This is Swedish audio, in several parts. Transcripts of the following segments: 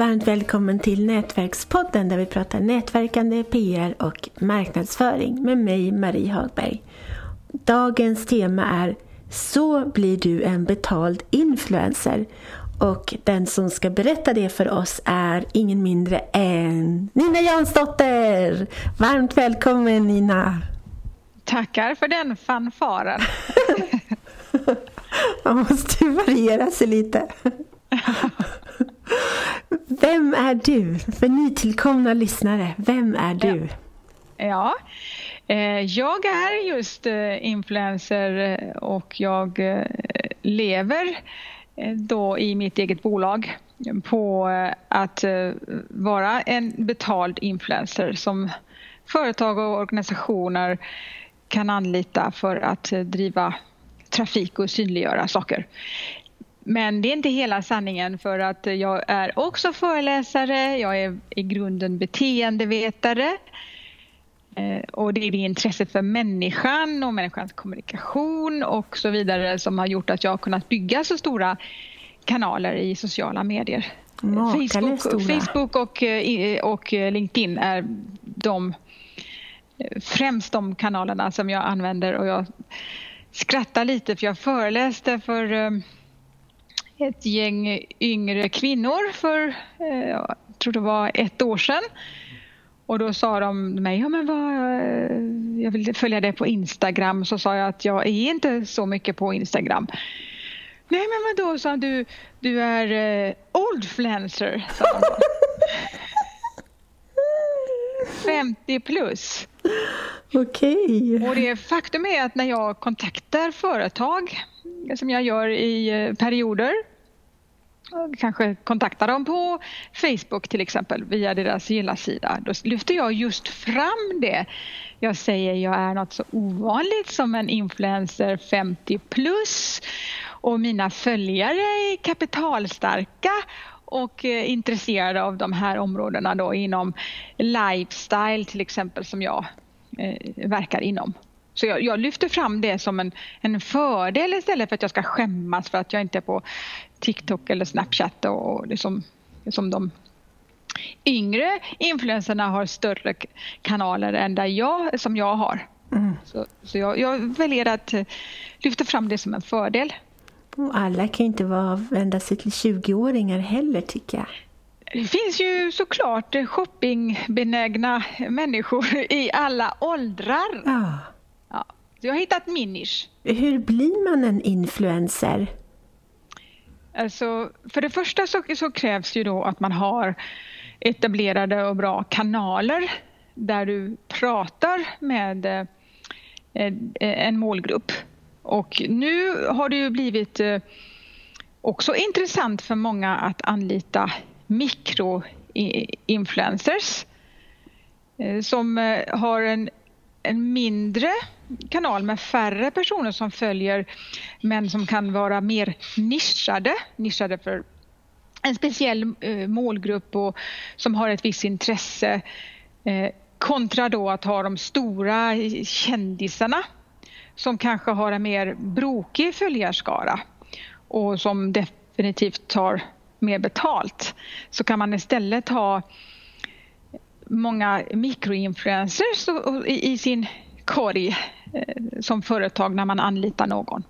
Varmt välkommen till Nätverkspodden där vi pratar nätverkande, PR och marknadsföring med mig Marie Hagberg. Dagens tema är Så blir du en betald influencer. Och den som ska berätta det för oss är ingen mindre än Nina Jansdotter! Varmt välkommen Nina! Tackar för den fanfaren. Man måste variera sig lite. Vem är du? För nytillkomna lyssnare, vem är du? Ja, ja. Eh, jag är just eh, influencer eh, och jag lever då i mitt eget bolag på att vara en betald influencer som företag och organisationer kan anlita för att driva trafik och synliggöra saker. Men det är inte hela sanningen för att jag är också föreläsare, jag är i grunden beteendevetare. Eh, och det är det intresset för människan och människans kommunikation och så vidare som har gjort att jag har kunnat bygga så stora kanaler i sociala medier. Facebook, Facebook och, eh, och LinkedIn är de främst de kanalerna som jag använder. Och jag skrattar lite för jag föreläste för eh, ett gäng yngre kvinnor för, eh, jag tror det var ett år sedan. Och då sa de mig, ja men vad, eh, jag vill följa dig på Instagram. Så sa jag att jag är inte så mycket på Instagram. Nej men vadå, sa du, du är uh, oldfluencer, sa de 50 plus. Okej. Okay. Och det faktum är att när jag kontaktar företag som jag gör i perioder kanske kontakta dem på Facebook till exempel via deras gilla-sida. Då lyfter jag just fram det. Jag säger jag är något så ovanligt som en influencer 50 plus och mina följare är kapitalstarka och eh, intresserade av de här områdena då inom lifestyle till exempel som jag eh, verkar inom. Så jag, jag, lyfter fram det som en, en fördel istället för att jag ska skämmas för att jag inte är på TikTok eller Snapchat och, och liksom, som de yngre influencerna har större kanaler än där jag, som jag har. Mm. Så, så jag, jag, väljer att eh, lyfta fram det som en fördel. alla kan inte vara, vända sig till 20-åringar heller tycker jag. Det finns ju såklart shoppingbenägna människor i alla åldrar. Ja. Ja, jag har hittat min nisch. Hur blir man en influencer? Alltså, för det första så, så, krävs ju då att man har etablerade och bra kanaler där du pratar med eh, en målgrupp. Och nu har det ju blivit eh, också intressant för många att anlita mikroinfluencers eh, som eh, har en en mindre kanal med färre personer som följer men som kan vara mer nischade, nischade för en speciell eh, målgrupp och som har ett visst intresse eh, kontra då att ha de stora kändisarna som kanske har en mer brokig följarskara och som definitivt tar mer betalt. Så kan man istället ha många mikroinfluencers i sin korg som företag när man anlitar någon.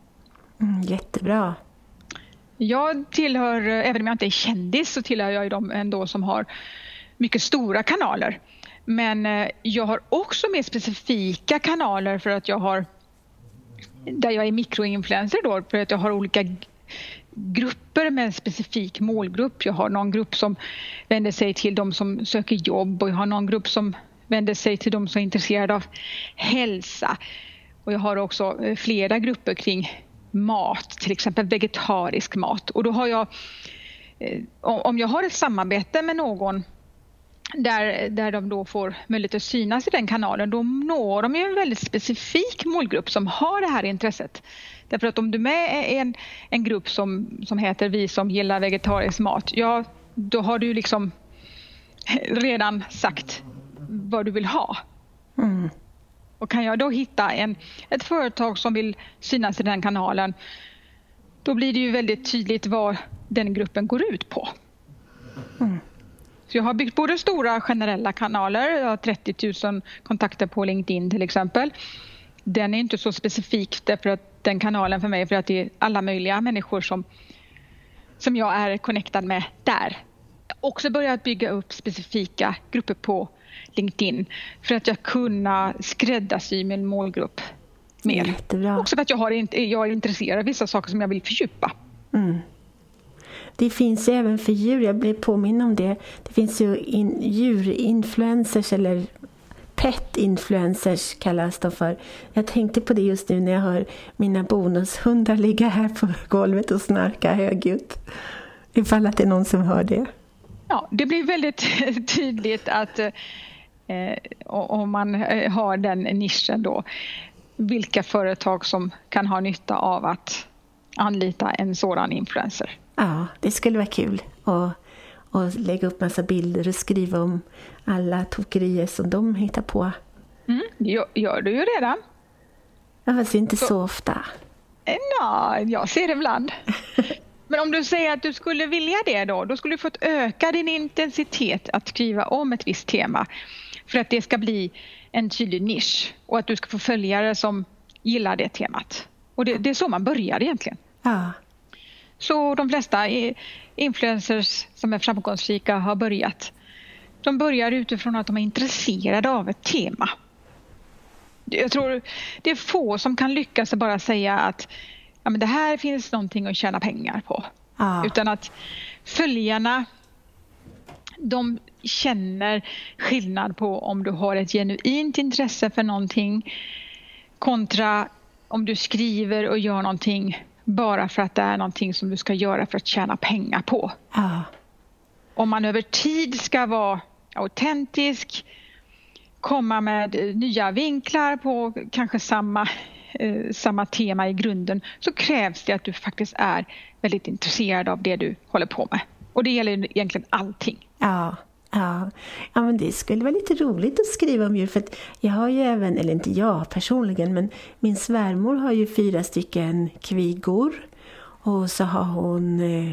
Mm, jättebra. Jag tillhör, även om jag inte är kändis, så tillhör jag de ändå som har mycket stora kanaler. Men eh, jag har också mer specifika kanaler för att jag har där jag är mikroinfluencer då, för att jag har olika grupper med en specifik målgrupp. Jag har någon grupp som vänder sig till de som söker jobb och jag har någon grupp som vänder sig till de som är intresserade av hälsa. Och jag har också eh, flera grupper kring mat, till exempel vegetarisk mat. Och då har jag, eh, om jag har ett samarbete med någon där, där de då får möjlighet att synas i den kanalen, då når de ju en väldigt specifik målgrupp som har det här intresset. Därför att om du är med i en, en grupp som, som heter Vi som gillar vegetarisk mat, ja då har du liksom redan sagt vad du vill ha. Mm. Och kan jag då hitta en, ett företag som vill synas i den kanalen, då blir det ju väldigt tydligt vad den gruppen går ut på. Mm. Så jag har byggt både stora generella kanaler, jag har 30 000 kontakter på LinkedIn till exempel. Den är inte så specifik därför att den kanalen för mig för att det är alla möjliga människor som, som jag är connectad med där. Jag har också börjat bygga upp specifika grupper på LinkedIn för att jag kunna skräddarsy min målgrupp mer. Jättebra. Också för att jag, har, jag är intresserad av vissa saker som jag vill fördjupa. Mm. Det finns ju även för djur, jag blev påminn om det. Det finns ju in, djurinfluencers eller pet-influencers kallas de för. Jag tänkte på det just nu när jag hör mina bonushundar ligga här på golvet och snarka högljutt. Ifall att det är någon som hör det. Ja, det blir väldigt tydligt att eh, om man eh, har den nischen då, vilka företag som kan ha nytta av att anlita en sådan influencer. Ja, det skulle vara kul att och lägga upp massa bilder och skriva om alla tokerier som de hittar på. Mm, det gör du ju redan. Ja, fast inte så, så ofta. Eh, ja, jag ser det ibland. Men om du säger att du skulle vilja det då, då skulle du få öka din intensitet att skriva om ett visst tema för att det ska bli en tydlig nisch och att du ska få följare som gillar det temat. Och det, det är så man börjar egentligen. Ja. Så de flesta influencers som är framgångsrika har börjat. De börjar utifrån att de är intresserade av ett tema. Jag tror det är få som kan lyckas bara säga att ja, men det här finns någonting att tjäna pengar på. Ja. Utan att följarna de känner skillnad på om du har ett genuint intresse för någonting kontra om du skriver och gör någonting bara för att det är någonting som du ska göra för att tjäna pengar på. Ja. Om man över tid ska vara autentisk, komma med nya vinklar på kanske samma, eh, samma tema i grunden så krävs det att du faktiskt är väldigt intresserad av det du håller på med. Och det gäller egentligen allting. Ja. Ja, ja men det skulle vara lite roligt att skriva om djur för att jag har ju även, eller inte jag personligen, men min svärmor har ju fyra stycken kvigor och så har hon eh,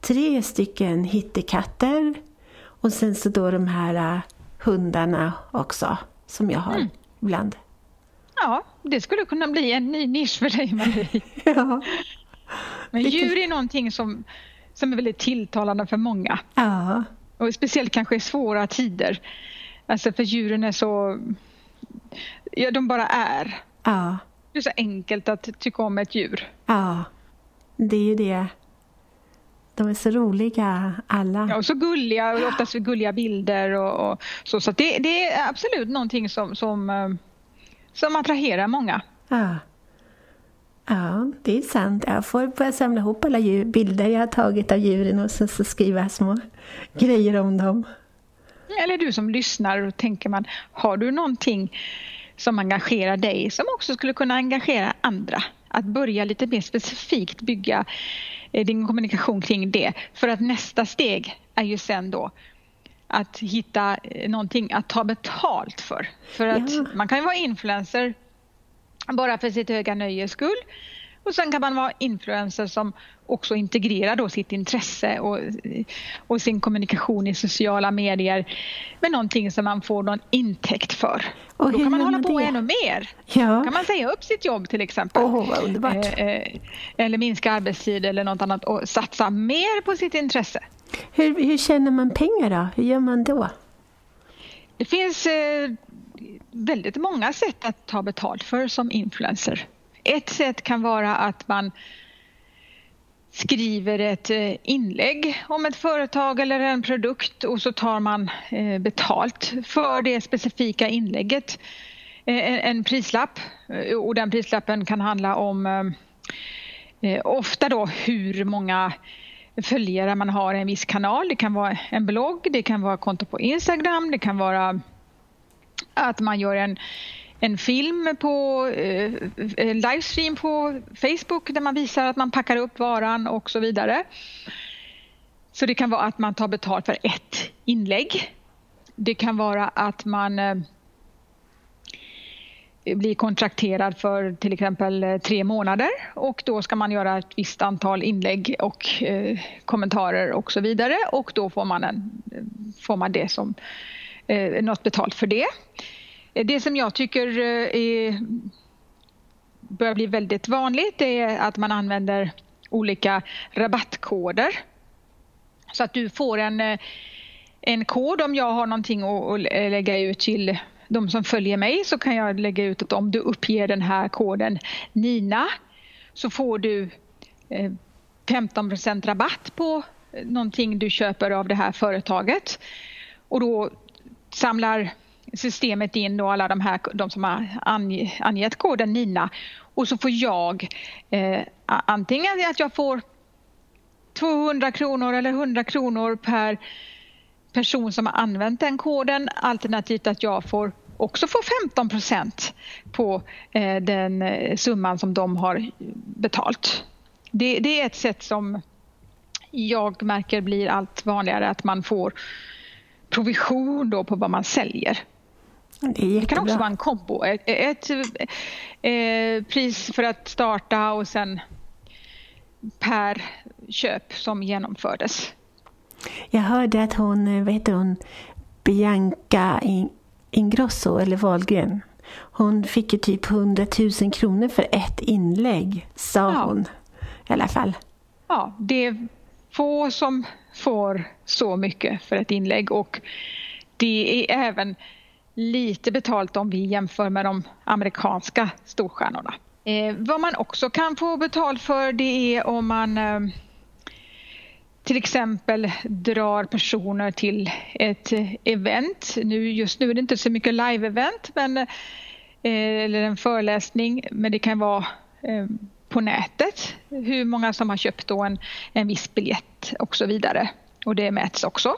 tre stycken hittekatter och sen så då de här eh, hundarna också som jag har mm. ibland. Ja, det skulle kunna bli en ny nisch för dig Marie. ja. Men djur är någonting som, som är väldigt tilltalande för många. Ja. Och speciellt kanske i svåra tider. Alltså för djuren är så... Ja, de bara är. Ja. Det är så enkelt att tycka om ett djur. Ja, det är ju det. De är så roliga alla. Ja, och så gulliga, och oftast gulliga bilder och, och så. Så det, det, är absolut någonting som, som, eh, som attraherar många. Ja. Ja, det är sant. Jag får börja samla ihop alla djur, bilder jag har tagit av djuren och så, så skriva små grejer om dem. Eller du som lyssnar och tänker man, har du någonting som engagerar dig som också skulle kunna engagera andra? Att börja lite mer specifikt bygga eh, din kommunikation kring det. För att nästa steg är ju sen då att hitta eh, någonting att ta betalt för. För att ja. man kan ju vara influencer bara för sitt höga nöjes skull. Och sen kan man vara influencer som också integrerar då sitt intresse och, och sin kommunikation i sociala medier med någonting som man får någon intäkt för. Och då kan man hålla på det? ännu mer. Ja. Då kan man säga upp sitt jobb till exempel. Oh, eh, eller minska arbetstid eller något annat och satsa mer på sitt intresse. Hur, hur tjänar man pengar då? Hur gör man då? Det finns eh, väldigt många sätt att ta betalt för som influencer. Ett sätt kan vara att man skriver ett eh, inlägg om ett företag eller en produkt och så tar man eh, betalt för det specifika inlägget. Eh, en prislapp och den prislappen kan handla om ofta då hur många följare man har i en viss kanal. Det kan vara en blogg, det kan vara konto på Instagram, det kan vara att man gör en, en film på eh, livestream på Facebook där man visar att man packar upp varan och så vidare. Så det kan vara att man tar betalt för ett inlägg. Det kan vara att man eh, blir bli kontrakterad för till exempel eh, tre månader och då ska man göra ett visst antal inlägg och eh, kommentarer och så vidare och då får man, en, eh, får man det som, eh, något betalt för det. Eh, det som jag tycker är, börjar bli väldigt vanligt är att man använder olika rabattkoder. Så att du får en, en kod om jag har någonting att lägga ut till de som följer mig så kan jag lägga ut att om du uppger den här koden NINA så får du eh, 15 rabatt på eh, någonting du köper av det här företaget. Och då samlar systemet in då alla de här de som har angett koden NINA och så får jag eh, antingen att jag får 200 kronor eller 100 kronor per person som har använt den koden alternativt att jag får också få 15 procent på eh, den eh, summan som de har betalt. Det, det, är ett sätt som jag märker blir allt vanligare att man får provision då på vad man säljer. Det, det kan också vara en kombo. Ett, ett, ett, eh, pris för att starta och sen per köp som genomfördes. Jag hörde att hon, heter hon, Bianca Ingrosso eller Wahlgren. Hon fick ju typ 100 000 kronor för ett inlägg, sa ja. hon i alla fall. Ja, det är få som får så mycket för ett inlägg och det är även lite betalt om vi jämför med de amerikanska storstjärnorna. Eh, vad man också kan få betalt för det är om man eh, till exempel drar personer till ett event. Nu, just nu är det inte så mycket live-event men, eh, eller en föreläsning men det kan vara eh, på nätet hur många som har köpt då en, en viss biljett och så vidare. Och det mäts också.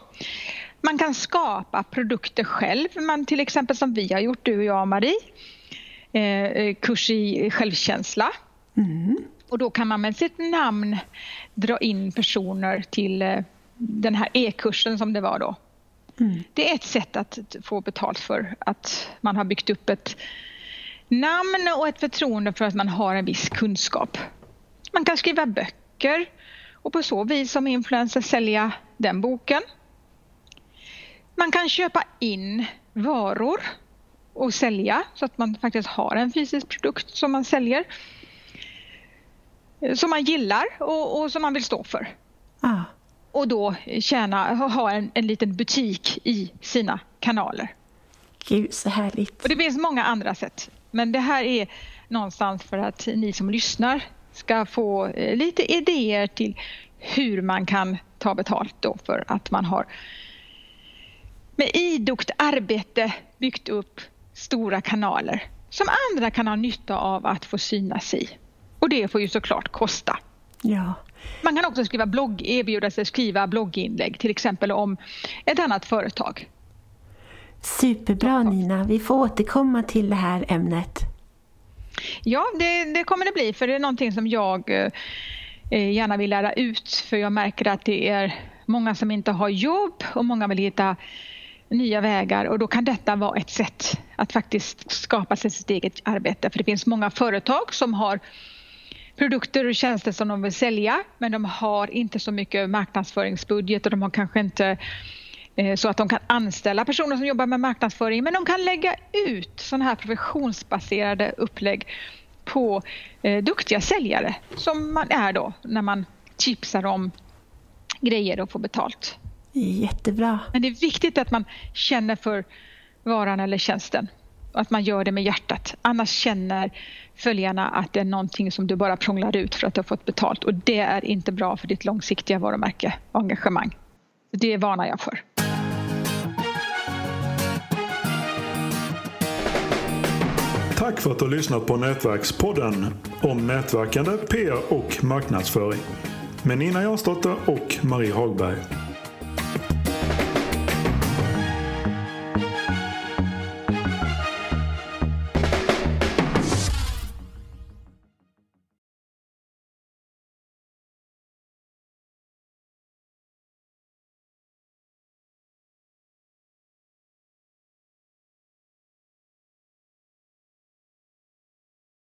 Man kan skapa produkter själv, man, till exempel som vi har gjort, du och jag Marie. Eh, eh, kurs i självkänsla. Mm. Och då kan man med sitt namn dra in personer till eh, den här e-kursen som det var då. Mm. Det är ett sätt att få betalt för att man har byggt upp ett namn och ett förtroende för att man har en viss kunskap. Man kan skriva böcker och på så vis som influencer sälja den boken. Man kan köpa in varor och sälja så att man faktiskt har en fysisk produkt som man säljer. Som man gillar och, och som man vill stå för. Ah. Och då tjäna, ha en, en liten butik i sina kanaler. Gud, så härligt. Och det finns många andra sätt. Men det här är någonstans för att ni som lyssnar ska få eh, lite idéer till hur man kan ta betalt då för att man har med idogt arbete byggt upp stora kanaler som andra kan ha nytta av att få synas i. Och det får ju såklart kosta. Ja. Man kan också skriva blogg, erbjuda sig skriva blogginlägg till exempel om ett annat företag. Superbra Nina, vi får återkomma till det här ämnet. Ja, det, det kommer det bli för det är någonting som jag eh, gärna vill lära ut för jag märker att det är många som inte har jobb och många vill hitta nya vägar och då kan detta vara ett sätt att faktiskt skapa sig sitt eget arbete. För det finns många företag som har produkter och tjänster som de vill sälja men de har inte så mycket marknadsföringsbudget och de har kanske inte eh, så att de kan anställa personer som jobbar med marknadsföring men de kan lägga ut sådana här professionsbaserade upplägg på eh, duktiga säljare som man är då när man tipsar om grejer och får betalt. Jättebra. Men det är viktigt att man känner för varan eller tjänsten att man gör det med hjärtat. Annars känner följarna att det är någonting som du bara prånglar ut för att du har fått betalt och det är inte bra för ditt långsiktiga varumärke och engagemang. Det varnar jag för. Tack för att du har lyssnat på Nätverkspodden om nätverkande, PR och marknadsföring med Nina Jansdotter och Marie Hagberg.